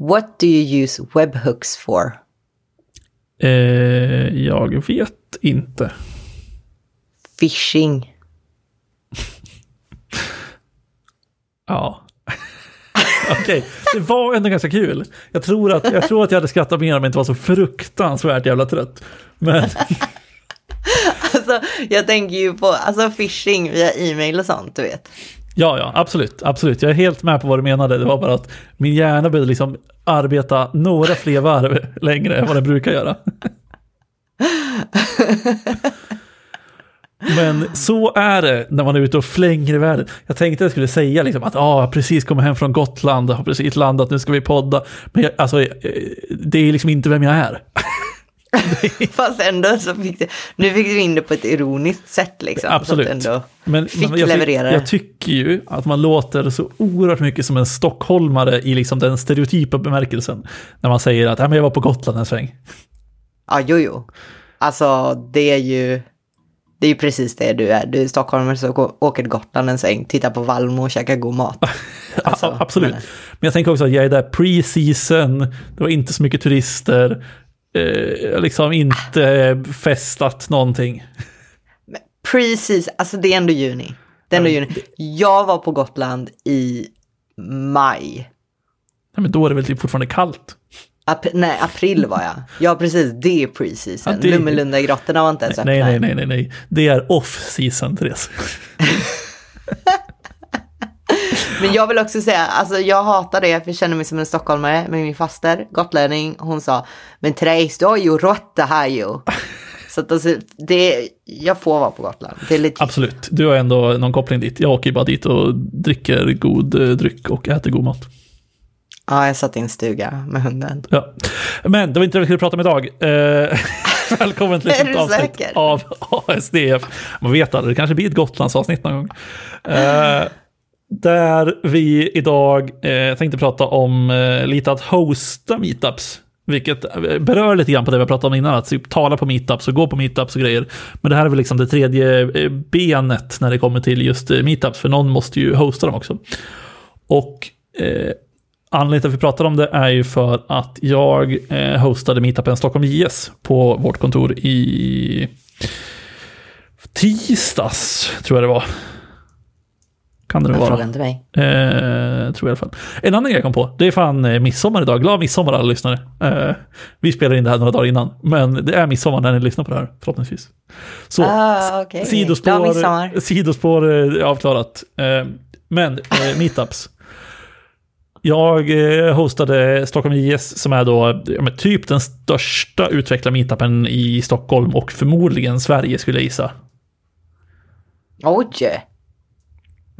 What do you use webhooks for? Eh, jag vet inte. Phishing. Ja. Okej, det var ändå ganska kul. Jag tror, att, jag tror att jag hade skrattat mer om jag inte var så fruktansvärt jävla trött. Men Alltså, jag tänker ju på alltså, phishing via e-mail och sånt, du vet ja, ja, absolut, absolut. Jag är helt med på vad du menade. Det var bara att min hjärna började liksom arbeta några fler varv längre än vad den brukar göra. Men så är det när man är ute och flänger i världen. Jag tänkte att jag skulle säga liksom att ah, jag precis kommit hem från Gotland, har precis landat, nu ska vi podda. Men jag, alltså, eh, det är liksom inte vem jag är. Fast ändå så fick du, nu fick du in det på ett ironiskt sätt liksom. Absolut. Men, men jag, leverera det. jag tycker ju att man låter så oerhört mycket som en stockholmare i liksom den stereotypa bemärkelsen. När man säger att "Ja, men jag var på Gotland en sväng. Ja, jo, jo. Alltså, det är ju... Det är ju precis det du är. Du är stockholmare så gå- åker till Gotland en sväng, tittar på Valmo och käkar god mat. Alltså, Ja, absolut. men- Men jag tänker också att jag är där pre-season, det var inte så mycket turister, eh, liksom inte festat någonting. Precis, alltså det är ändå juni. Det är ändå juni. Jag var på Gotland i maj. Nej, men då är det väl typ fortfarande kallt. Ap nej, april var jag. Ja, precis. Det är pre-season. Ja, det- Lummelunda-grottorna var inte ens öppna. Nej, nej, nej, nej, nej. Det är off-season, Therese. Men jag vill också säga, alltså jag hatar det, för jag känner mig som en stockholmare med min faster, gotlänning. Hon sa, men Therese, du har ju råtta här ju. Så att alltså, det, jag får vara på Gotland. Absolut, du har ändå någon koppling dit. Jag åker ju bara dit och dricker god eh, dryck och äter god mat. ja, jag satt i en stuga med hunden. Ja. Men det var inte det vi skulle prata om idag. Eh, välkommen till ett nytt avsnitt av ASDF. Man vet aldrig, det kanske blir ett Gotlandsavsnitt någon gång. Eh, där vi idag eh, tänkte prata om eh, lite att hosta meetups. Vilket eh, berör lite grann på det vi pratade om innan, att typ tala på meetups och gå på meetups och grejer. Men det här är väl liksom det tredje eh, benet när det kommer till just eh, meetups, för någon måste ju hosta dem också. Och eh, anledningen till att vi pratar om det är ju för att jag eh, hostade meetupen Stockholm JS på vårt kontor i tisdags, tror jag det var. Kan det nog vara. frågar inte mig. Eh, tror jag i alla fall. En annan grej jag kom på, det är fan eh, midsommar idag. Glad midsommar alla lyssnare. Eh, vi spelar in det här några dagar innan, men det är midsommar när ni lyssnar på det här, förhoppningsvis. Så, Ah. Glad sidospår, sidospår eh, avklarat. Eh, men eh, meetups. Jag eh, hostade Stockholm IS som är då ja, typ den största utvecklade meetupen i Stockholm och förmodligen Sverige skulle jag gissa. Oj!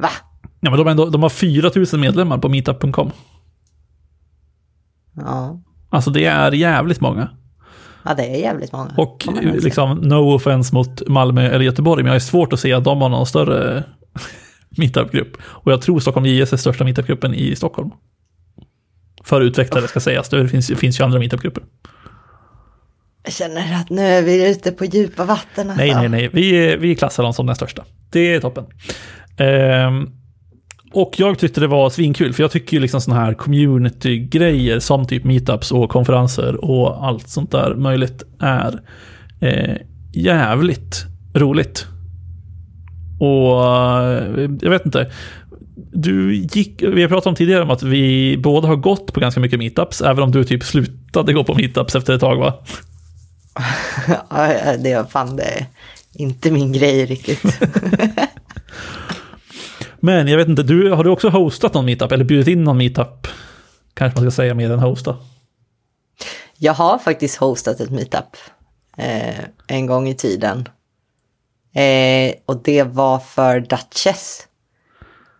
Va? Ja, men de, ändå, de har 4000 medlemmar på meetup.com. Ja. Alltså det är jävligt många. ja, det är jävligt många. Och säga. liksom, no offense mot Malmö eller Göteborg, men jag har svårt att se att de har någon större meetupgrupp. Och jag tror Stockholm JS är största meetupgruppen i Stockholm. För utvecklare ska sägas, det finns, det finns ju andra meetupgrupper. Jag känner att nu är vi ute på djupa vatten. Alltså. Nej, nej, nej, vi, vi klassar dem som den största. Det är toppen. Ehm, och jag tyckte det var svinkul, för jag tycker ju liksom sådana här community-grejer som typ meetups och konferenser och allt sånt där möjligt är eh, jävligt roligt. Och eh, jag vet inte. Du gick, vi har pratat om tidigare om att vi båda har gått på ganska mycket meetups, även om du typ slutade gå på meetups efter ett tag va? Ja, det är fan det inte min grej riktigt. Men jag vet inte, du, har du också hostat någon meetup eller bjudit in någon meetup? Kanske man ska säga mer än hosta. Jag har faktiskt hostat ett meetup eh, en gång i tiden. Eh, och det var för Duchess.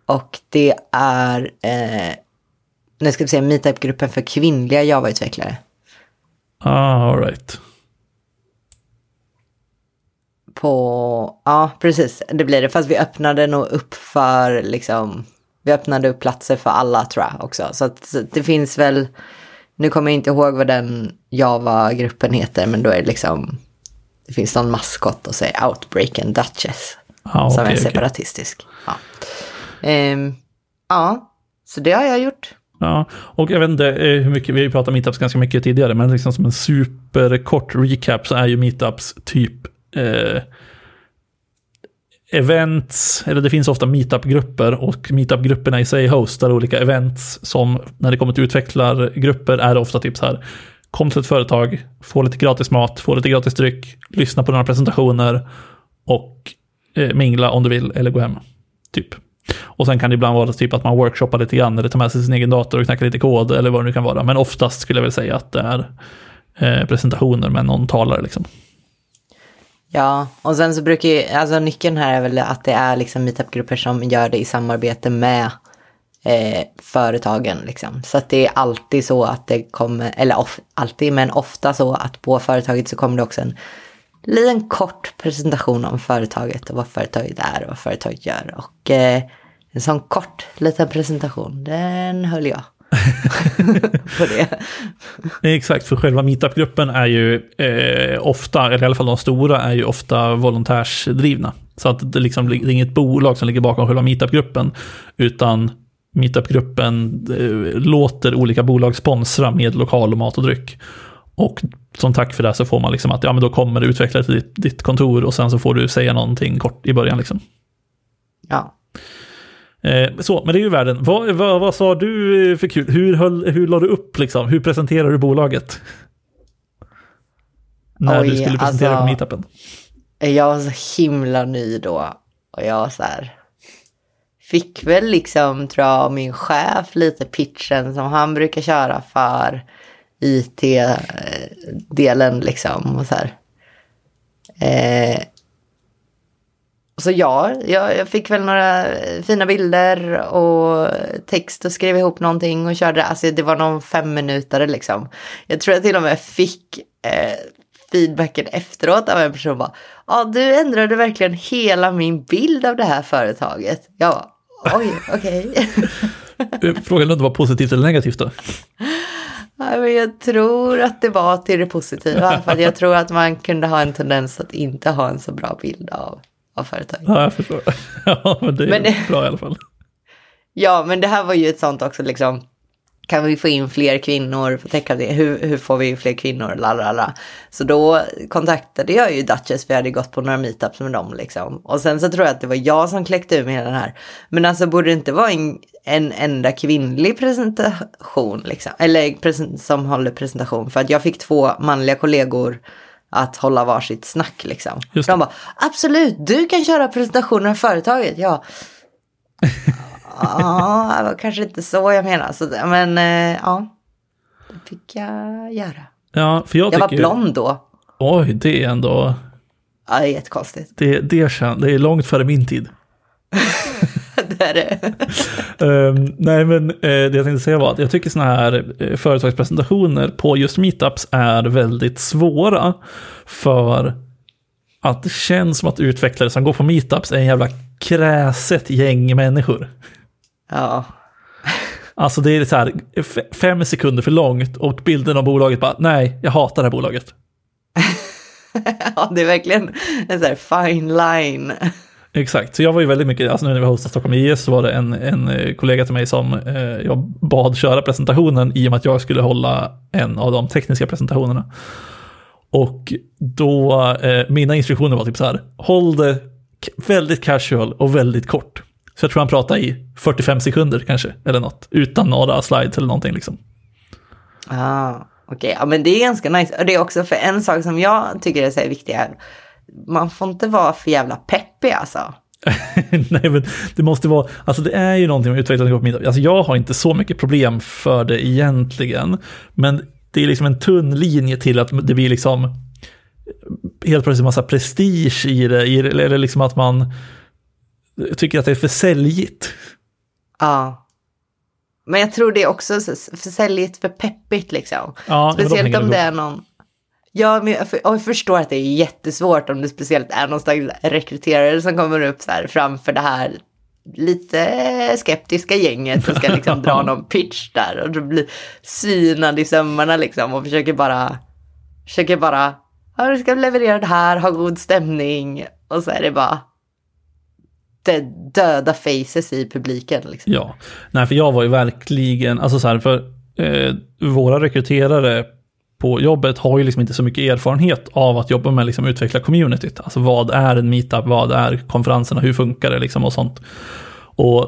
Och det är, eh, nu ska vi se, meetupgruppen för kvinnliga Java-utvecklare. Ah, all right. På, ja precis, det blir det. Fast vi öppnade nog upp för liksom, vi öppnade upp platser för alla tror jag också. Så att så det finns väl, nu kommer jag inte ihåg vad den Java-gruppen heter, men då är det liksom, det finns någon maskot och säger Outbreak and Duchess. Ah, som okej, är separatistisk. Ja. Ehm, ja, så det har jag gjort. Ja, och jag vet inte eh, hur mycket, vi har ju pratat meetups ganska mycket tidigare, men liksom som en superkort recap så är ju meetups typ eh, events, eller det finns ofta meetup-grupper och meetup-grupperna i sig hostar olika events som när det kommer till utvecklargrupper är det ofta typ så här kom till ett företag, få lite gratis mat, få lite gratis dryck, lyssna på några presentationer och eh, mingla om du vill eller gå hem. Typ. Och sen kan det ibland vara typ att man workshoppar lite grann eller tar med sig sin egen dator och knackar lite kod eller vad det nu kan vara. Men oftast skulle jag väl säga att det är eh, presentationer med någon talare liksom. Ja, och sen så brukar ju, alltså nyckeln här är väl att det är liksom meetupgrupper som gör det i samarbete med eh, företagen liksom. Så att det är alltid så att det kommer, eller of, alltid, men ofta så att på företaget så kommer det också en liten kort presentation om företaget och vad företaget är och vad företaget gör. Och eh, en sån kort liten presentation, den höll jag. på det. Exakt, för själva meetupgruppen är ju eh, ofta, eller i alla fall de stora, är ju ofta volontärsdrivna. Så att det, liksom, det är inget bolag som ligger bakom själva meetupgruppen, utan meetupgruppen eh, låter olika bolag sponsra med lokal och mat och dryck. Och som tack för det så får man liksom att ja, men då kommer utvecklare till ditt, ditt kontor och sen så får du säga någonting kort i början. Liksom. Ja. Eh, så, men det är ju världen. Vad, vad, vad sa du för kul? Hur, höll, hur la du upp liksom? Hur presenterar du bolaget? När Oj, du skulle presentera alltså, på meetupen. Jag var så himla ny då. Och jag så här. Fick väl liksom, tror jag, min chef lite pitchen som han brukar köra för IT-delen liksom. Och så här. Eh, så ja, jag, jag, fick väl några fina bilder och text och skrev ihop någonting och körde. Alltså det var någon fem minuter liksom. Jag tror jag till och med fick eh, feedbacken efteråt av en person bara. Ja, du ändrade verkligen hela min bild av det här företaget. Jag bara, oj, okej. Okay. Eh, frågan om det var positivt eller negativt då? Men jag tror att det var till det positiva. För jag tror att man kunde ha en tendens att inte ha en så bra bild av av företaget. Ja, jag förstår. Ja, men det är men det, bra i alla fall. Ja, men det här var ju ett sånt också, liksom. Kan vi få in fler kvinnor på techavdelningen? Hur, hur får vi fler kvinnor? Lalala. Så då kontaktade jag ju Duchess, för jag hade gått på några meetups med dem liksom. Och sen så tror jag att det var jag som kläckte ur med den här. Men alltså borde det inte vara en, en enda kvinnlig presentation liksom? Eller present, som håller presentation? För att jag fick två manliga kollegor att hålla varsitt snack liksom. Just de bara, absolut, du kan köra presentationen av företaget. Ja, ja, det var kanske inte så jag menar. Så, men eh, ja, det fick jag göra. Ja, för jag, jag var blond då. Oj, det är ändå... Ja, det är jättekonstigt. Det, det, det är långt före min tid. det. um, nej, men uh, det jag tänkte säga var att jag tycker sådana här uh, företagspresentationer på just meetups är väldigt svåra. För att det känns som att utvecklare som går på meetups är en jävla kräset gäng människor. Ja. Alltså det är så här fem sekunder för långt och bilden av bolaget bara, nej, jag hatar det här bolaget. ja, det är verkligen en sån här fine line. Exakt, så jag var ju väldigt mycket, alltså nu när vi hostade Stockholm IS så var det en, en eh, kollega till mig som eh, jag bad köra presentationen i och med att jag skulle hålla en av de tekniska presentationerna. Och då, eh, mina instruktioner var typ så här, håll det väldigt casual och väldigt kort. Så jag tror han pratade i 45 sekunder kanske, eller något, utan några slides eller någonting liksom. Ah, okej, okay. ja men det är ganska nice. Och det är också för en sak som jag tycker är så viktig här, man får inte vara för jävla peppig alltså. Nej, men det måste vara, alltså det är ju någonting med utveckling. Alltså jag har inte så mycket problem för det egentligen, men det är liksom en tunn linje till att det blir liksom helt plötsligt massa prestige i det, eller liksom att man tycker att det är för säljigt. Ja. Men jag tror det är också för säljigt, för peppigt liksom. Ja, Speciellt om det är någon Ja, men jag, för, jag förstår att det är jättesvårt om det speciellt är någon slags rekryterare som kommer upp så här framför det här lite skeptiska gänget och ska liksom dra någon pitch där och blir synad i sömmarna liksom och försöker bara, försöker bara, ja du ska leverera det här, ha god stämning och så är det bara, döda faces i publiken. Liksom. Ja, nej för jag var ju verkligen, alltså så här, för eh, våra rekryterare på jobbet har ju liksom inte så mycket erfarenhet av att jobba med liksom utveckla communityt. Alltså vad är en meetup, vad är konferenserna, hur funkar det liksom och sånt. Och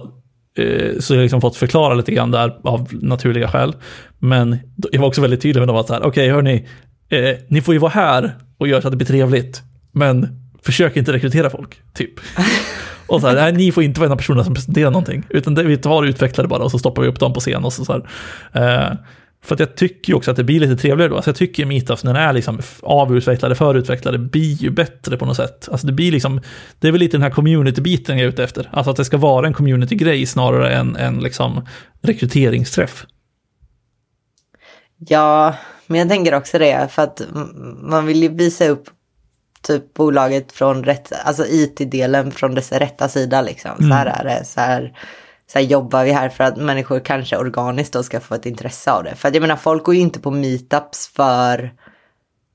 eh, så jag har liksom fått förklara lite grann där av naturliga skäl. Men jag var också väldigt tydlig med dem att så här, okej okay, hörni, eh, ni får ju vara här och göra så att det blir trevligt. Men försök inte rekrytera folk, typ. Och så här, nej, ni får inte vara en av personerna som presenterar någonting. Utan det, vi tar utvecklare bara och så stoppar vi upp dem på scen. Och så, så här. Eh, för att jag tycker ju också att det blir lite trevligare då. Alltså jag tycker meetups när den är liksom avutvecklade, förutvecklade, blir ju bättre på något sätt. Alltså det blir liksom, det är väl lite den här community-biten jag är ute efter. Alltså att det ska vara en community-grej snarare än en liksom rekryteringsträff. Ja, men jag tänker också det, för att man vill ju visa upp typ bolaget från rätt, alltså IT-delen från dess rätta sida liksom. Mm. Så här är det, så här, så här jobbar vi här för att människor kanske organiskt då ska få ett intresse av det. För att jag menar, folk går ju inte på meetups för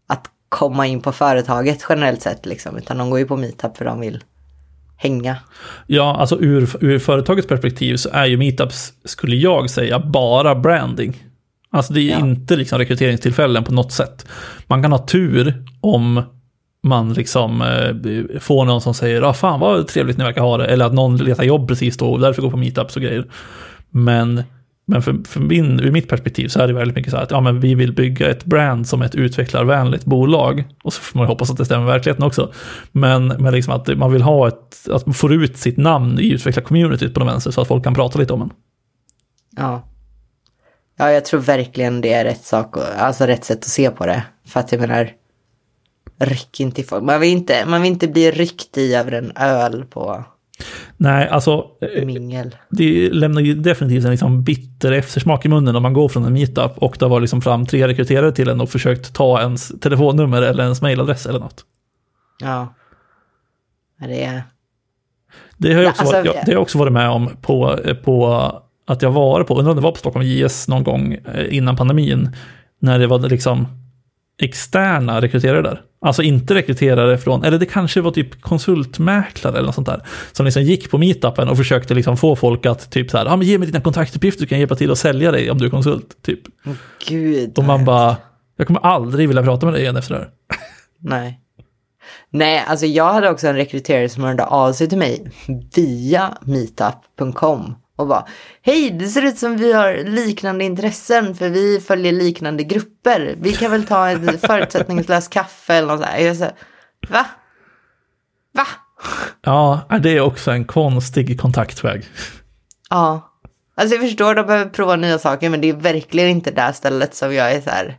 att komma in på företaget generellt sett liksom, utan de går ju på meetup för de vill hänga. Ja, alltså ur, ur företagets perspektiv så är ju meetups, skulle jag säga, bara branding. Alltså det är ja. inte liksom rekryteringstillfällen på något sätt. Man kan ha tur om man liksom eh, får någon som säger ah, fan vad trevligt ni verkar ha det. Eller att någon letar jobb precis då och därför går på meetups och grejer. Men, men för, för min, ur mitt perspektiv så är det väldigt mycket så här att ja, men vi vill bygga ett brand som ett utvecklarvänligt bolag. Och så får man hoppas att det stämmer i verkligheten också. Men, men liksom att man vill ha ett, att man får ut sitt namn i utvecklarcommunityt på den vänster så att folk kan prata lite om en. Ja. Ja, jag tror verkligen det är rätt sak, alltså rätt sätt att se på det. För att jag menar, ryck inte i folk. Man vill inte, man vill inte bli ryckt i över en öl på Nej, alltså eh, mingel. det lämnar ju definitivt en liksom bitter eftersmak i munnen om man går från en meetup och det var liksom fram tre rekryterare till en och försökt ta ens telefonnummer eller ens mailadress eller något. Ja. Det är... Det har jag också, alltså, varit, jag, det har också varit med om på, på att jag var på, undrar om det var på Stockholm JS någon gång eh, innan pandemin, när det var liksom externa rekryterare där. Alltså inte rekryterare från, eller det kanske var typ konsultmäklare eller något sånt där. Som liksom gick på meetupen och försökte liksom få folk att typ så här, ja ah, men ge mig dina kontaktuppgifter, du kan hjälpa till att sälja dig om du är konsult. Typ. Gud. Och man bara, jag kommer aldrig vilja prata med dig igen efter det här. Nej. Nej, alltså jag hade också en rekryterare som hörde av sig till mig via meetup.com och bara Hej, det ser ut som vi har liknande intressen för vi följer liknande grupper. Vi kan väl ta en förutsättningslös kaffe eller något sånt. Jag så, Va? Va? Ja, det är också en konstig kontaktväg. Ja. Alltså jag förstår, de behöver prova nya saker, men det är verkligen inte det stället som jag är så här.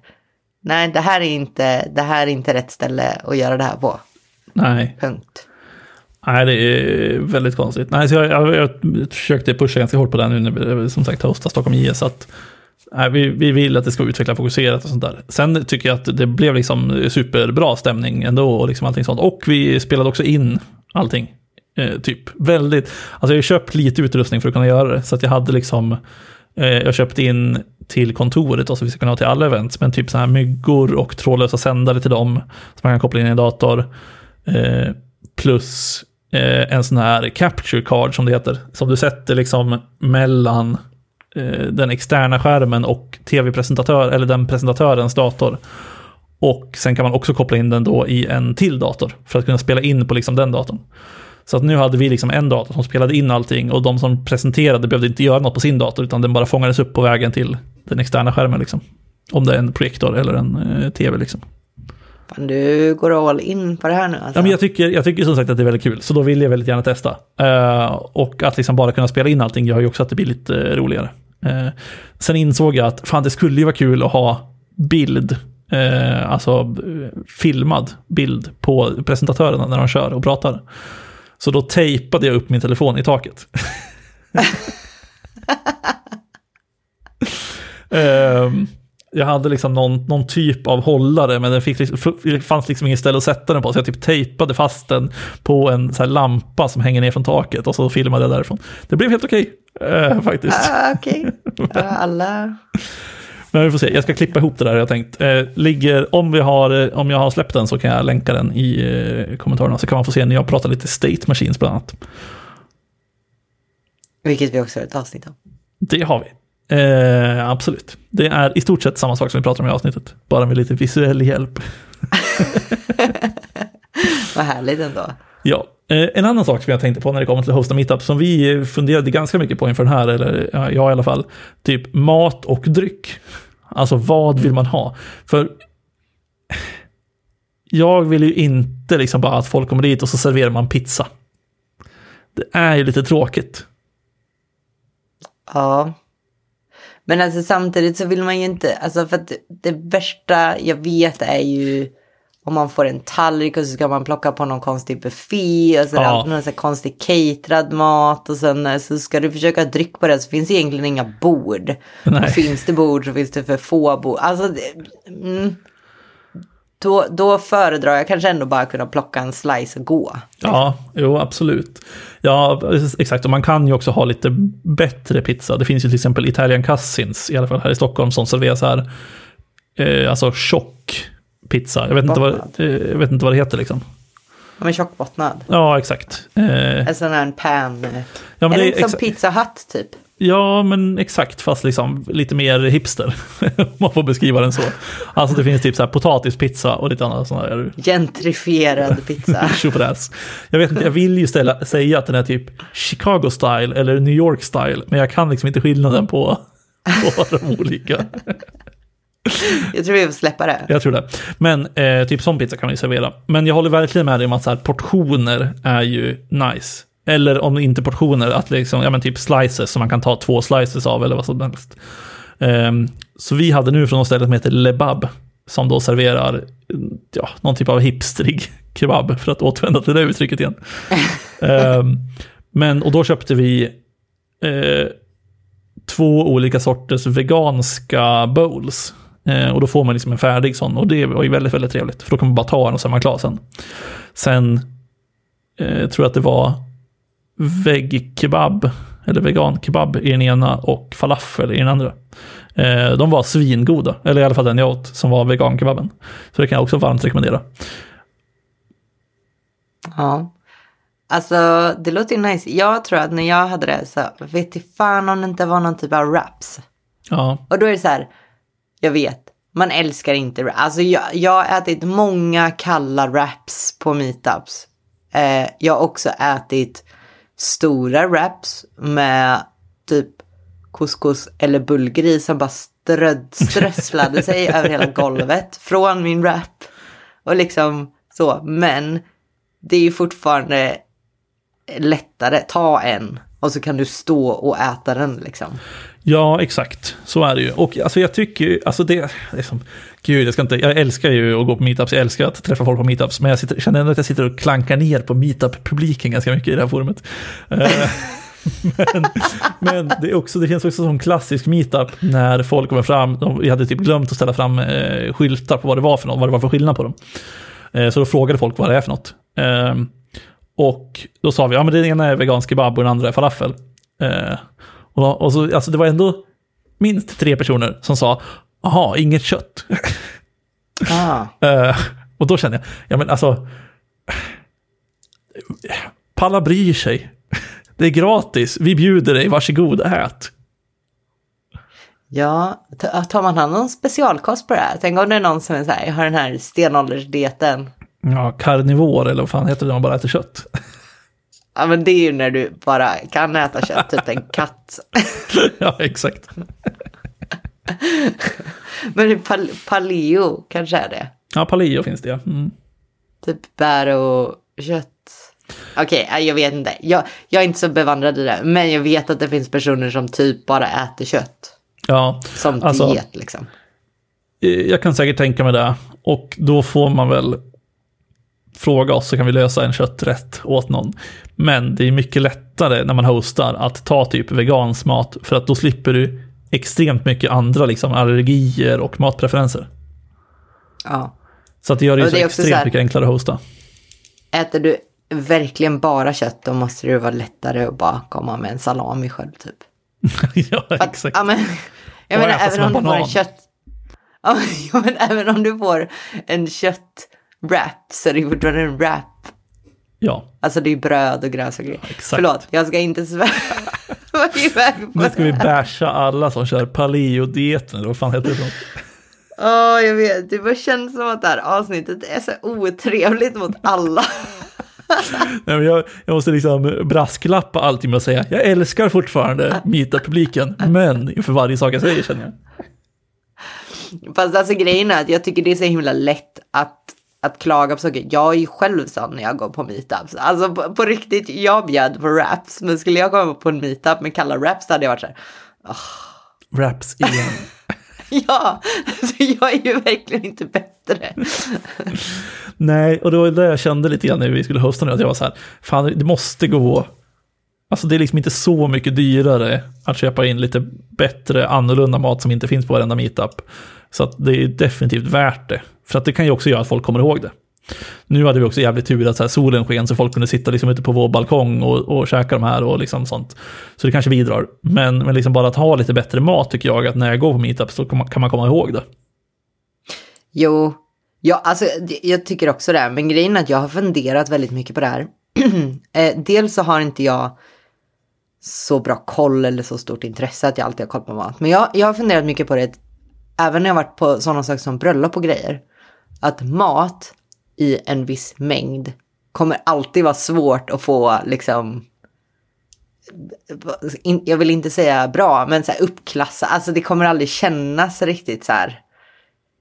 Nej, det här är inte, det här är inte rätt ställe att göra det här på. Nej. Punkt. Nej, det är väldigt konstigt. Nej, så jag, jag, jag försökte pusha ganska hårt på det nu när vi som sagt hostar Stockholm IS. Att, nej, vi, vi vill att det ska utveckla fokuserat och sånt där. Sen tycker jag att det blev liksom superbra stämning ändå och liksom allting sånt. Och vi spelade också in allting. Eh, typ väldigt, alltså jag har köpt lite utrustning för att kunna göra det. Så att jag hade liksom, eh, jag köpte in till kontoret och så vi ska kunna ha till alla events. Men typ så här myggor och trådlösa sändare till dem. Som man kan koppla in i en dator. Eh, plus eh, en sån här capture card som det heter. Som du sätter liksom mellan eh, den externa skärmen och tv-presentatör, eller den presentatörens dator. Och sen kan man också koppla in den då i en till dator för att kunna spela in på liksom den datorn. Så att nu hade vi liksom en dator som spelade in allting och de som presenterade behövde inte göra något på sin dator utan den bara fångades upp på vägen till den externa skärmen. Liksom. Om det är en projektor eller en eh, tv. Liksom. Fan, du går all in på det här nu alltså. Ja, men jag, tycker, jag tycker som sagt att det är väldigt kul, så då vill jag väldigt gärna testa. Uh, och att liksom bara kunna spela in allting gör ju också att det blir lite uh, roligare. Uh, sen insåg jag att fan, det skulle ju vara kul att ha bild, alltså filmad bild på presentatörerna när de kör och pratar. Så då tejpade jag upp min telefon i taket. um, jag hade liksom någon, någon typ av hållare, men det, fick liksom, det fanns liksom inget ställe att sätta den på, så jag typ tejpade fast den på en så lampa som hänger ner från taket och så filmade jag därifrån. Det blev helt okej, äh, faktiskt. Ah, okej, okay. alla... Men vi får se, jag ska klippa ihop det där jag tänkt. Eh, ligger, om, vi har, eh, om jag har släppt den så kan jag länka den i eh, kommentarerna så kan man få se när jag pratar lite State Machines bland annat. Vilket vi också har ett avsnitt om. Det har vi. Eh, absolut. Det är i stort sett samma sak som vi pratar om i avsnittet, bara med lite visuell hjälp. Vad härligt ändå. Ja, eh, en annan sak som jag tänkte på när det kommer till hosta meetup, som vi funderade ganska mycket på inför den här, eller ja, jag i alla fall, typ mat och dryck. Alltså vad vill man ha? För jag vill ju inte liksom bara att folk kommer dit och så serverar man pizza. Det är ju lite tråkigt. Ja. Men alltså samtidigt så vill man ju inte, alltså för att det, värsta jag vet är ju om man får en tallrik och så ska man plocka på någon konstig buffé och så det Ja. någon här konstig caterad mat och sen eh, så ska du försöka drycka på det så finns det egentligen inga bord. Nej. Och finns det bord så finns det för få bord. Alltså, det, mm, då, då föredrar jag kanske ändå bara kunna plocka en slice och gå. Ja, jo absolut. Ja, exakt. Och man kan ju också ha lite bättre pizza. Det finns ju till exempel Italian Cousins, i alla fall här i Stockholm, som serverar så här, eh, alltså tjock pizza. Jag vet, inte vad, eh, jag vet inte vad det heter liksom. Ja, Men tjockbottnad. Ja, exakt. Eh, En sån här pan. eh, ja, men är det som Pizza Hut typ? Ja, men exakt, fast liksom lite mer hipster. Om man får beskriva den så. Alltså det finns typ så här potatispizza och lite annat sådana där Gentrifierad pizza. tjofräs. Jag vet inte, jag vill ju ställa, säga att den är typ Chicago style eller New York style, men jag kan liksom inte skillnaden på, på de olika. Jag tror vi får släppa det. Jag tror det. Men eh, typ sån pizza kan man ju servera. Men jag håller verkligen med dig om att så här, portioner är ju nice. Eller om inte portioner, att liksom, ja men typ slices som man kan ta två slices av eller vad som helst. Ehm, så vi hade nu från något ställe som heter Lebab, som då serverar ja, någon typ av hipstrig kebab, för att återvända till det uttrycket igen. Ehm, men, och då köpte vi eh, två olika sorters veganska bowls. Eh, och då får man liksom en färdig sån och det var ju väldigt, väldigt trevligt. För då kan man bara ta en och så är man klar sen. Sen eh, tror jag att det var vegg-kebab, eller vegan-kebab i den ena och falafel i den andra. Eh, de var svingoda, eller i alla fall den jag åt som var vegan-kebaben. Så det kan jag också varmt rekommendera. Ja. Alltså, det låter ju nice. Jag tror att när jag hade det så vet jag fan om det inte var någon typ av wraps. Ja, Och då är det så här, jag vet, man älskar inte wraps. Alltså jag, jag har ätit många kalla wraps på meetups. Eh, jag har också ätit stora wraps med typ couscous eller bullgris som bara ströd, strösslade sig över hela golvet från min wrap. Och liksom så, men det är ju fortfarande lättare, ta en och så kan du stå och äta den liksom. Ja, exakt. Så är det ju. Och alltså jag tycker ju, alltså det, liksom, gud, jag ska inte, jag älskar ju att gå på meetups, jag älskar att träffa folk på meetups, men jag sitter, känner ändå att jag sitter och klankar ner på meetup-publiken ganska mycket i det här forumet. Eh, men, men det, är också, det känns också som klassisk meetup när folk kommer fram, de, vi hade typ glömt att ställa fram eh, skyltar på vad det var för något, vad det var för skillnad på dem. Eh, så då frågade folk vad det är för något. Eh, och då sa vi, ja men den ena är vegansk kebab och den andra är falafel. Eh, och, då- och så, alltså det var ändå minst tre personer som sa, jaha, inget kött. Ah. Eh, och då kände jag, ja men alltså, palla bryr sig. Det är gratis, vi bjuder dig, varsågod, ät. Ja, tar man hand om specialkost på det här? Tänk om det är någon som är så här, jag har den här stenåldersdieten. Ja, karnivor eller vad fan heter det när man bara äter kött? Ja, men det är ju när du bara kan äta kött, typ en katt. ja, exakt. Men pal- paleo kanske är det. Ja, paleo finns det ja. Mm. Typ bär och kött. Okej, nej, jag vet inte. Jag, jag är inte så bevandrad i det. Men jag vet att det finns personer som typ bara äter kött. Ja, Som Alltså- diet liksom. eh, jag kan säkert tänka mig det. Och då får man väl fråga oss så kan vi lösa en kötträtt åt någon. Men det är mycket lättare när man hostar att ta typ vegansk mat för att då slipper du extremt mycket andra liksom, allergier och matpreferenser. Ja. Så att det gör det ju Och så det också extremt så mycket enklare att hosta. Äter du verkligen bara kött då måste det vara lättare att bara komma med en salami själv typ. ja, För att- exakt. Ja, men, jag Och menar, även en om du får en kött... Ja, men- ja, även om du får en köttwrap så är det fortfarande en wrap. Ja, Alltså det är bröd och grönsaker. exakt. Förlåt, jag ska inte svära. var iväg på Nu ska vi basha alla som kör paleo-dieten, eller vad fan heter det? Ja, jag vet. Det bara känns som att det här avsnittet är så otrevligt mot alla. Nej, men jag, jag måste liksom brasklappa allting med att säga, jag älskar fortfarande meetup-publiken, men inför varje sak jag säger känner jag. Fast alltså grejen är att jag tycker det är så himla lätt att, att klaga på saker. Jag är ju själv sån när jag går på meetups. Alltså på, på riktigt, jag bjöd på raps. Men skulle jag komma på en meetup med kalla raps då hade jag varit så här. Raps igen. Ja, alltså jag är ju verkligen inte bättre. Nej, och det var det jag kände lite grann när vi skulle hosta nu, att jag var så här, fan det måste gå. Alltså det är liksom inte så mycket dyrare att köpa in lite bättre, annorlunda mat som inte finns på varenda meetup. Så att det är definitivt värt det. För att det kan ju också göra att folk kommer ihåg det. Nu hade vi också jävligt tur att så här solen sken så folk kunde sitta liksom ute på vår balkong och, och käka de här och liksom sånt. Så det kanske bidrar. Men, men liksom bara att ha lite bättre mat tycker jag att när jag går på meetups så kan man- kan man komma ihåg det. Jo, ja, alltså jag tycker också det. Men grejen är att jag har funderat väldigt mycket på det här. Eh, dels så har inte jag så bra koll eller så stort intresse att jag alltid har koll på mat. Men jag, jag har funderat mycket på det, även när jag varit på sådana saker som bröllop och grejer. Att mat i en viss mängd kommer alltid vara svårt att få liksom in, jag vill inte säga bra, men så här uppklassa. Alltså det kommer aldrig kännas riktigt så här.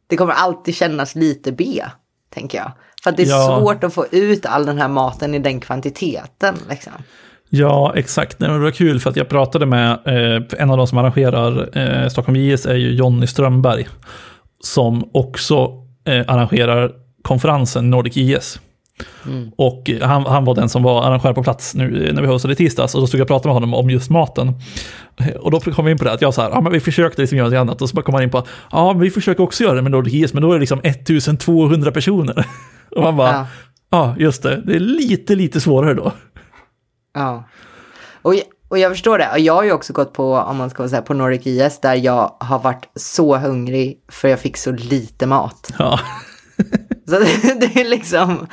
Det kommer alltid kännas lite B, tänker jag. För att det är Ja. svårt att få ut all den här maten i den kvantiteten. Liksom. Ja, exakt. Nej, det var kul för att jag pratade med eh, en av de som arrangerar eh, Stockholm JS är ju Jonny Strömberg. Som också eh, arrangerar konferensen Nordic JS. Och eh, han, han var den som var arrangör på plats nu eh, när vi hostade i tisdags. Och då stod jag och pratade med honom om just maten. Eh, Och då kom vi in på det att jag sa, ja men vi försökte liksom göra något annat. Och så kom han in på, ja men vi försöker också göra det med Nordic JS, men då är det liksom 1200 personer. Och han bara, Ja. ja just det, det är lite, lite svårare då. Ja. Och, jag- och jag förstår det. Jag har ju också gått på, om man ska säga, på Nordic IS där jag har varit så hungrig för jag fick så lite mat. Ja. Så det, det är liksom,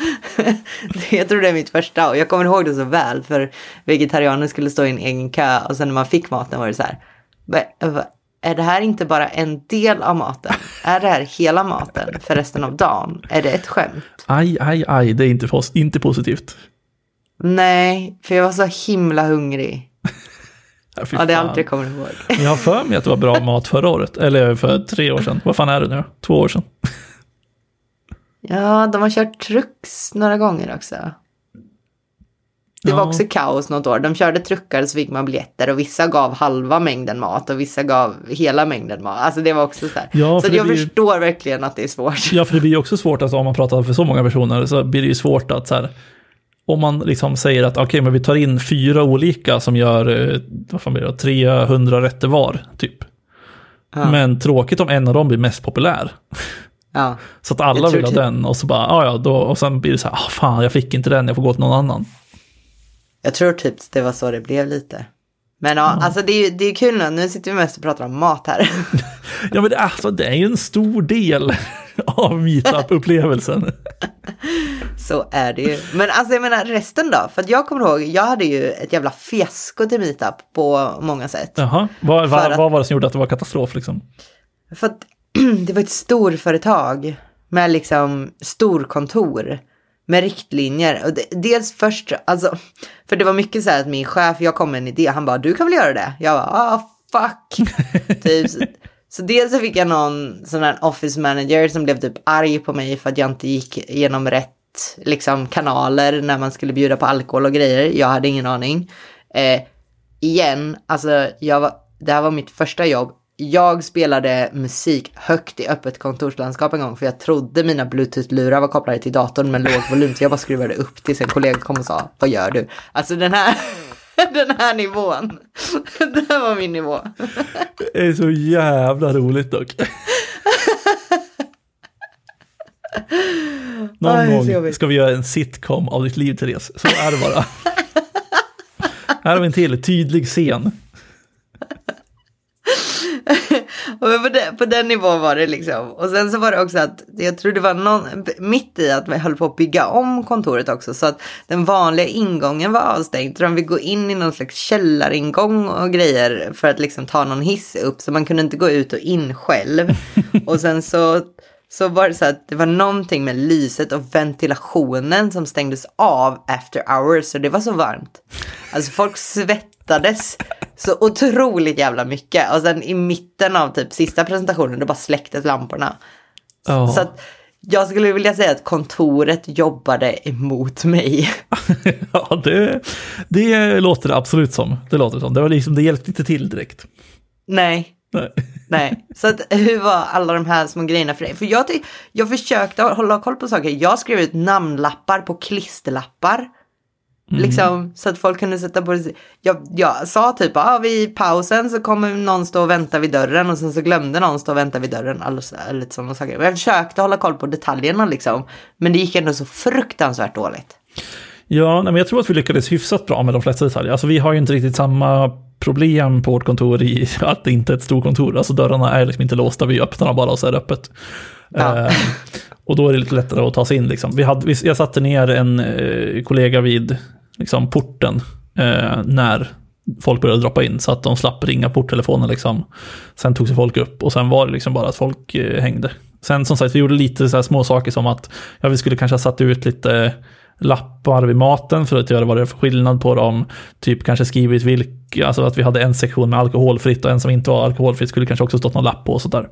det, jag tror det är mitt första och jag kommer ihåg det så väl för vegetarianer skulle stå i en egen kö och sen när man fick maten var det så här, "Va- va- är det här inte bara en del av maten? Är det här hela maten för resten av dagen? Är det ett skämt? Aj, aj, aj, det är inte, inte positivt. Nej, för jag var så himla hungrig. Ja, Ja, det är allt jag kommer ihåg. Jag har för mig att det var bra mat förra året, eller för tre år sedan. Vad fan är det nu? Två år sedan. Ja, de har kört trucks några gånger också. Det var Ja. också kaos något år. De körde truckar så fick man biljetter och vissa gav halva mängden mat och vissa gav hela mängden mat. Alltså det var också så här. Ja, så jag blir förstår verkligen att det är svårt. Ja, för det blir ju också svårt, alltså, om man pratar för så många personer, så blir det ju svårt att så här, om man liksom säger att okej, men vi tar in fyra olika som gör, eh, vad fan blir det, 300 rätter var, typ. Ja. Men tråkigt om en av dem blir mest populär. Ja. Så att alla vill ha den och så bara, ja ja, då, och sen blir det så här, ah, fan, jag fick inte den, jag får gå till någon annan. Jag tror typ det var så det blev lite. Men ja, alltså det är ju det är kul nu. Nu sitter vi mest och pratar om mat här. Ja, men det, alltså, det är ju en stor del av meetup-upplevelsen. Så är det ju. Men alltså jag menar resten då? För att jag kommer ihåg, jag hade ju ett jävla fiasko till meetup på många sätt. Jaha, vad, vad, att- vad var det som gjorde att det var katastrof liksom? För att det var ett storföretag med liksom storkontor med riktlinjer. Och det, dels först, alltså, för det var mycket så här att min chef, jag kom med en idé, han bara, du kan väl göra det? Jag bara, ah fuck. typ så, dels så fick jag någon sån här office manager som blev typ arg på mig för att jag inte gick igenom rätt liksom, kanaler när man skulle bjuda på alkohol och grejer. Jag hade ingen aning. Eh, igen, alltså jag var, det här var mitt första jobb. Jag spelade musik högt i öppet kontorslandskap en gång för jag trodde mina bluetooth-lurar var kopplade till datorn med låg volym så jag bara skruvade upp tills en kollega kom och sa vad gör du? Alltså den här, den här nivån. Det här var min nivå. Det är så jävla roligt dock. Någon Aj, gång ska vi göra en sitcom av ditt liv, Therese. Så är det bara. Här har vi en till tydlig scen. Och men den, på den nivån var det liksom. Och sen så var det också att jag tror det var någon, mitt i att vi höll på att bygga om kontoret också. Så att den vanliga ingången var avstängd. Så de fick gå in i någon slags källaringång och grejer för att liksom ta någon hiss upp. Så man kunde inte gå ut och in själv. Och sen så så var det så att det var någonting med lyset och ventilationen som stängdes av after hours. Så det var så varmt. Alltså folk svettades så otroligt jävla mycket. Och sen i mitten av typ sista presentationen då bara släcktes lamporna. Ja. Så att jag skulle vilja säga att kontoret jobbade emot mig. ja, det, det låter det absolut som. Det låter som. Det, var liksom, det hjälpte inte till direkt. Nej, Nej. Nej, så att, hur var alla de här små grejerna för dig? För jag, jag försökte hålla koll på saker. Jag skrev ut namnlappar på klisterlappar. Liksom så att folk kunde sätta på det. Jag, jag sa typ, ah, vid pausen så kommer någon stå och vänta vid dörren och sen så glömde någon stå och vänta vid dörren. Alltså, lite sådana saker. Jag försökte hålla koll på detaljerna liksom. Men det gick ändå så fruktansvärt dåligt. Ja, nej, men jag tror att vi lyckades hyfsat bra med de flesta detaljer. Alltså vi har ju inte riktigt samma problem på vårt kontor i att det inte är ett stort kontor. Alltså dörrarna är liksom inte låsta, vi öppnar dem bara och så är det öppet. Ja. Eh, och då är det lite lättare att ta sig in. Liksom. Vi hade, jag satte ner en eh, kollega vid liksom, porten eh, när folk började droppa in så att de slapp ringa porttelefonen. Liksom. Sen tog sig folk upp och sen var det liksom bara att folk eh, hängde. Sen som sagt, vi gjorde lite så små saker som att ja, vi skulle kanske ha satt ut lite lappar vid maten för att göra vad det är för skillnad på dem. Typ kanske skrivit vilka, alltså att vi hade en sektion med alkoholfritt och en som inte var alkoholfritt skulle kanske också stått någon lapp på och sådär.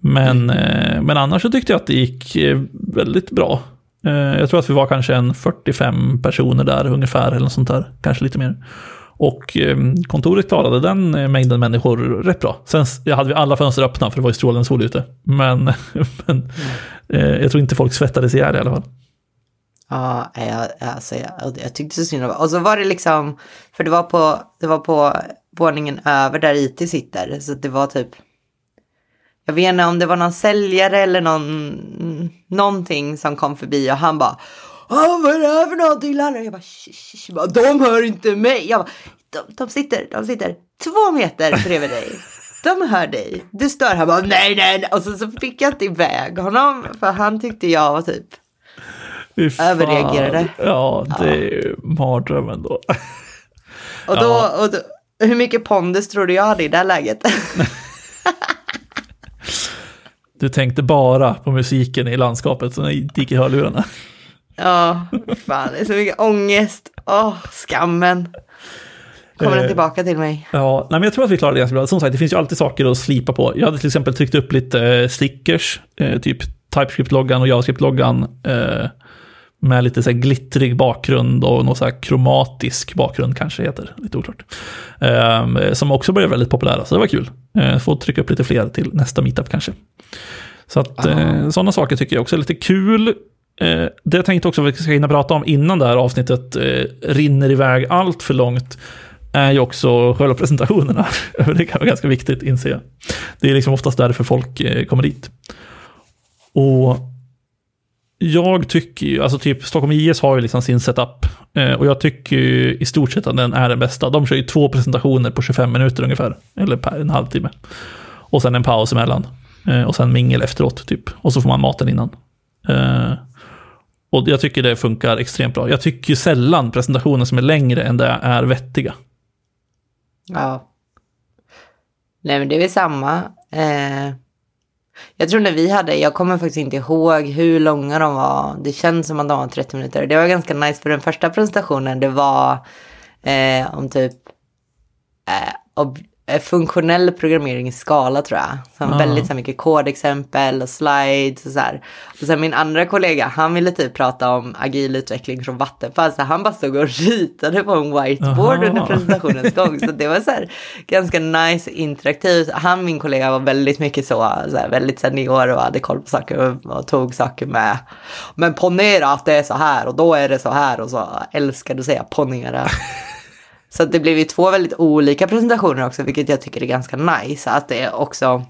Men, eh, men annars så tyckte jag att det gick eh, väldigt bra. Eh, jag tror att vi var kanske en 45 personer där ungefär, eller något sånt där, kanske lite mer. Och eh, kontoret klarade den eh, mängden människor rätt bra. Sen hade vi alla fönster öppna för det var ju strålande sol ute. Men, men eh, jag tror inte folk svettades ihjäl i alla fall. Ja, jag, alltså, jag, jag tyckte så synd om Och så var det liksom, för det var på, det var på våningen över där IT sitter. Så det var typ, jag vet inte om det var någon säljare eller någon, någonting som kom förbi och han bara, "Ah, vad är det här för någonting Lallar? Jag bara, de hör inte mig. Jag bara, de, de, sitter, de sitter två meter bredvid dig. De hör dig. Du stör. Han bara, nej, nej, nej. Och så, så fick jag inte iväg honom. För han tyckte jag var typ. Överreagerade. Ja, det är ju mardrömmen då. Och då, och då, hur mycket pondus tror du jag hade i det här läget? Du tänkte bara på musiken i landskapet som gick i hörlurarna. ja, fan, det är så mycket ångest. Åh, skammen. Kommer den Eh. tillbaka till mig? Ja, nej, men jag tror att vi klarade det ganska bra. Som sagt, det finns ju alltid saker att slipa på. Jag hade till exempel tryckt upp lite eh, stickers, eh, typ TypeScript-loggan och JavaScript-loggan. Med lite så här glittrig bakgrund och någon så här kromatisk bakgrund kanske heter, lite oklart. Eh, som också börjar väldigt populära, så det var kul. Eh, får trycka upp lite fler till nästa meetup kanske. Så att eh, sådana saker tycker jag också är lite kul. Eh, det jag tänkte också att vi ska hinna prata om innan det här avsnittet eh, rinner iväg allt för långt är ju också själva presentationerna. det kan vara ganska viktigt inser jag. Det är liksom oftast därför folk eh, kommer dit. Och jag tycker ju, alltså typ Stockholm IS har ju liksom sin setup. Eh, och jag tycker ju i stort sett att den är den bästa. De kör ju två presentationer på 25 minuter ungefär. Eller per en halvtimme. Och sen en paus emellan. Eh, och sen mingel efteråt typ. Och så får man maten innan. Eh, och jag tycker det funkar extremt bra. Jag tycker ju sällan presentationer som är längre än det är vettiga. Ja. Nej, men det är väl samma. Eh, jag tror när vi hade, jag kommer faktiskt inte ihåg hur långa de var. Det känns som att de var 30 minuter. Det var ganska nice för den första presentationen, det var eh, om typ eh, ob- funktionell programmering i skala tror jag. Som Ah. väldigt så mycket kodexempel och slides och så här. Och sen min andra kollega, han ville typ prata om agil utveckling från Vattenfall. Så han bara stod och ritade på en whiteboard Aha. under presentationens gång. Så det var så här ganska nice interaktivt. Han, min kollega, var väldigt mycket så, så här, väldigt senior och hade koll på saker och, och tog saker med. Men ponera att det är så här och då är det så här och så älskade att säga ponera. Så det blev ju två väldigt olika presentationer också, vilket jag tycker är ganska nice. Att det är också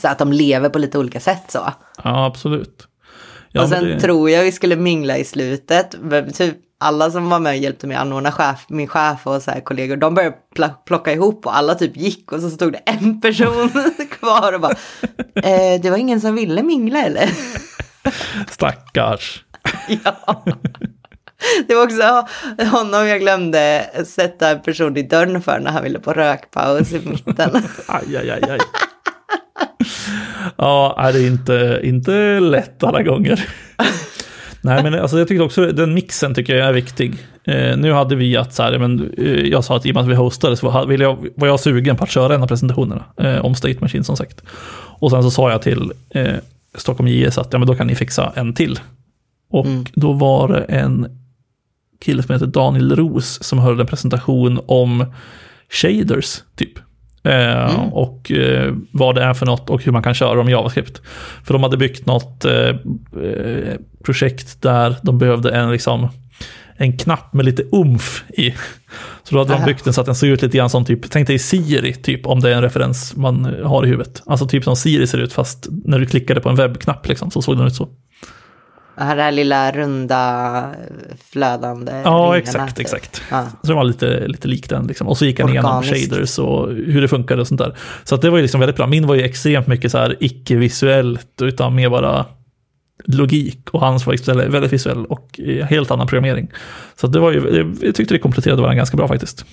så att de lever på lite olika sätt så. Ja, absolut. Ja, och sen det, tror jag vi skulle mingla i slutet. Typ, alla som var med och hjälpte mig anordna chef, min chef och så här kollegor, de började pl- plocka ihop och alla typ gick och så stod det en person kvar och bara, eh, det var ingen som ville mingla eller? Stackars. ja. Det var också honom jag glömde sätta en person i dörren för när han ville på rökpaus i mitten. aj, aj, aj, aj. Ja, det är inte, inte lätt alla gånger. Nej, men alltså jag tycker också den mixen tycker jag är viktig. Eh, nu hade vi att så här, men, eh, jag sa att i och med att vi hostade så var, jag, var jag sugen på att köra en av presentationerna eh, om State Machine som sagt. Och sen så sa jag till eh, Stockholm JS att ja, men då kan ni fixa en till. Och mm. då var det en kille som heter Daniel Ros som höll en presentation om shaders, typ. Eh, mm. Och eh, vad det är för något och hur man kan köra dem i JavaScript. För de hade byggt något eh, eh, projekt där de behövde en, liksom, en knapp med lite umf i. Så då hade Aha. de byggt den så att den såg ut lite grann som typ, tänk dig Siri, typ om det är en referens man har i huvudet. Alltså typ som Siri ser ut, fast när du klickade på en webbknapp liksom, så såg den ut så. Det här lilla runda flödande Ja, exakt, exakt. Ja. Så det var lite, lite lik den. Liksom. Och så gick han igenom shaders och hur det funkade och sånt där. Så det var ju liksom väldigt bra. Min var ju extremt mycket så här icke-visuellt, utan mer bara logik. Och hans var istället väldigt visuell och helt annan programmering. Så det var ju, jag tyckte det kompletterade varandra ganska bra faktiskt.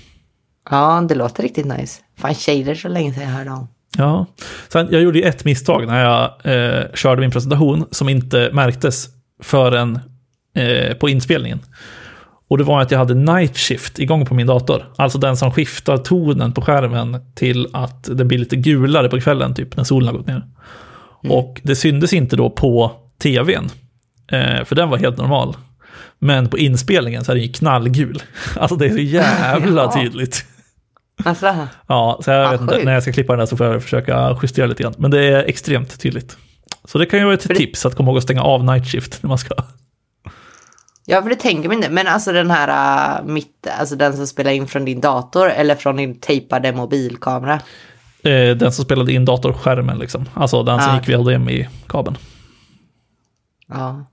Ja, det låter riktigt nice. Fan, shaders så länge sedan jag hörde om. Ja, sen jag gjorde ju ett misstag när jag eh, körde min presentation som inte märktes förrän eh, på inspelningen. Och det var att jag hade night shift igång på min dator. Alltså den som skiftar tonen på skärmen till att det blir lite gulare på kvällen, typ när solen har gått ner. Mm. Och det syndes inte då på tvn, eh, för den var helt normal. Men på inspelningen så är den ju knallgul. Alltså det är så jävla tydligt. Alltså. Ja, så jag vet inte, när jag ska klippa den där så får jag försöka justera lite grann. Men det är extremt tydligt. Så det kan ju vara ett för tips att komma ihåg att stänga av night shift när man ska. Ja, för det tänker man inte. Men alltså den här, uh, mitt, alltså den som spelar in från din dator eller från din tejpade mobilkamera? Eh, den som spelade in datorskärmen liksom. Alltså den som ah, gick via HDMI-kabeln. Ja.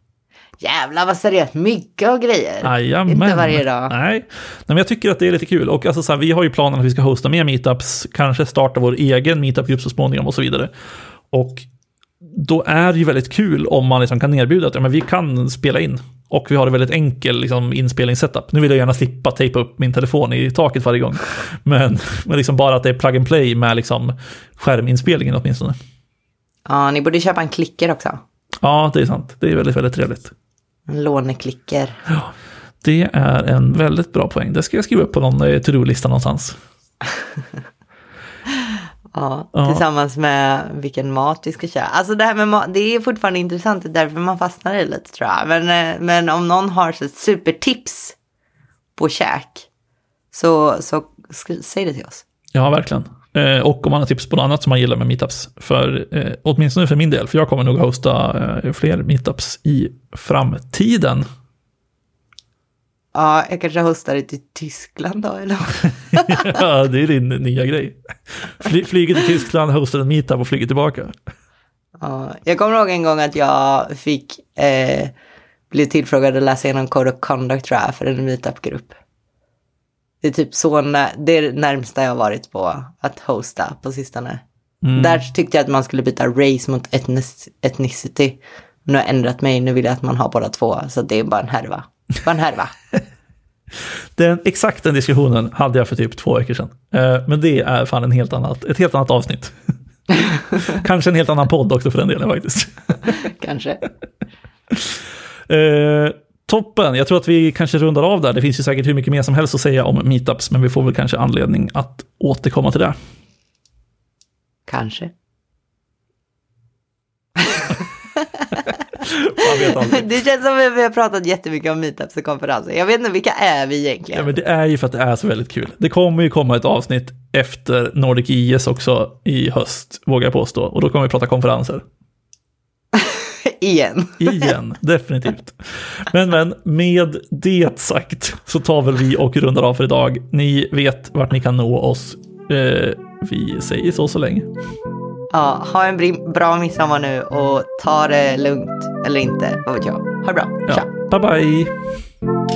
Jävlar vad seriöst, mycket och grejer. Jajamän. Inte varje dag. Nej. Nej, men jag tycker att det är lite kul. Och alltså så här, vi har ju planen att vi ska hosta mer meetups, kanske starta vår egen meetup-grupp så småningom och så vidare. Och då är det ju väldigt kul om man liksom kan erbjuda att ja, men vi kan spela in. Och vi har en väldigt enkel liksom, inspelningssetup. Nu vill jag gärna slippa tejpa upp min telefon i taket varje gång. Men, men liksom bara att det är plug and play med liksom, skärminspelningen åtminstone. Ja, ni borde köpa en klicker också. Ja, det är sant. Det är väldigt, väldigt trevligt. En låneklicker. Ja, det är en väldigt bra poäng. Det ska jag skriva upp på någon eh, to-do-lista någonstans. Ja, ja, tillsammans med vilken mat vi ska köra. Alltså det här med mat, det är fortfarande intressant, det är därför man fastnar i lite tror jag. Men, eh, men om någon har så supertips på käk, så, så säg det till oss. Ja, verkligen. Eh, och om man har tips på något annat som man gillar med meetups. För, eh, åtminstone för min del, för jag kommer nog hosta eh, fler meetups i framtiden. Ja, jag kanske hostar det till Tyskland då eller? ja, det är din nya grej. Fly, flyger till Tyskland, hostar en meetup och flyger tillbaka. Ja, jag kommer ihåg en gång att jag fick eh, bli tillfrågad att läsa igenom Code of Conduct tror jag, för en meetup-grupp. Det är typ så, det är det närmsta jag har varit på att hosta på sistone. Mm. Där tyckte jag att man skulle byta race mot ethnicity. Nu har jag ändrat mig, nu vill jag att man har båda två, så det är bara en härva. Bara en härva. Den, exakt den diskussionen hade jag för typ två veckor sedan. Eh, men det är fan en helt annat, ett helt annat avsnitt. Kanske en helt annan podd också för den delen faktiskt. Kanske. Eh, toppen, jag tror att vi kanske rundar av där. Det finns ju säkert hur mycket mer som helst att säga om meetups, men vi får väl kanske anledning att återkomma till det. Kanske. det känns som att vi har pratat jättemycket om meetups och konferenser. Jag vet inte, vilka är vi egentligen? Ja, men det är ju för att det är så väldigt kul. Det kommer ju komma ett avsnitt efter Nordic IS också i höst, vågar jag påstå. Och då kommer vi prata konferenser. Igen. Igen, definitivt. Men, men med det sagt så tar väl vi och rundar av för idag. Ni vet vart ni kan nå oss. Eh, vi säger så så länge. Ja, ha en bra midsommar nu och ta det lugnt. Eller inte, vad vet jag. Ha det bra. Ja. Bye bye.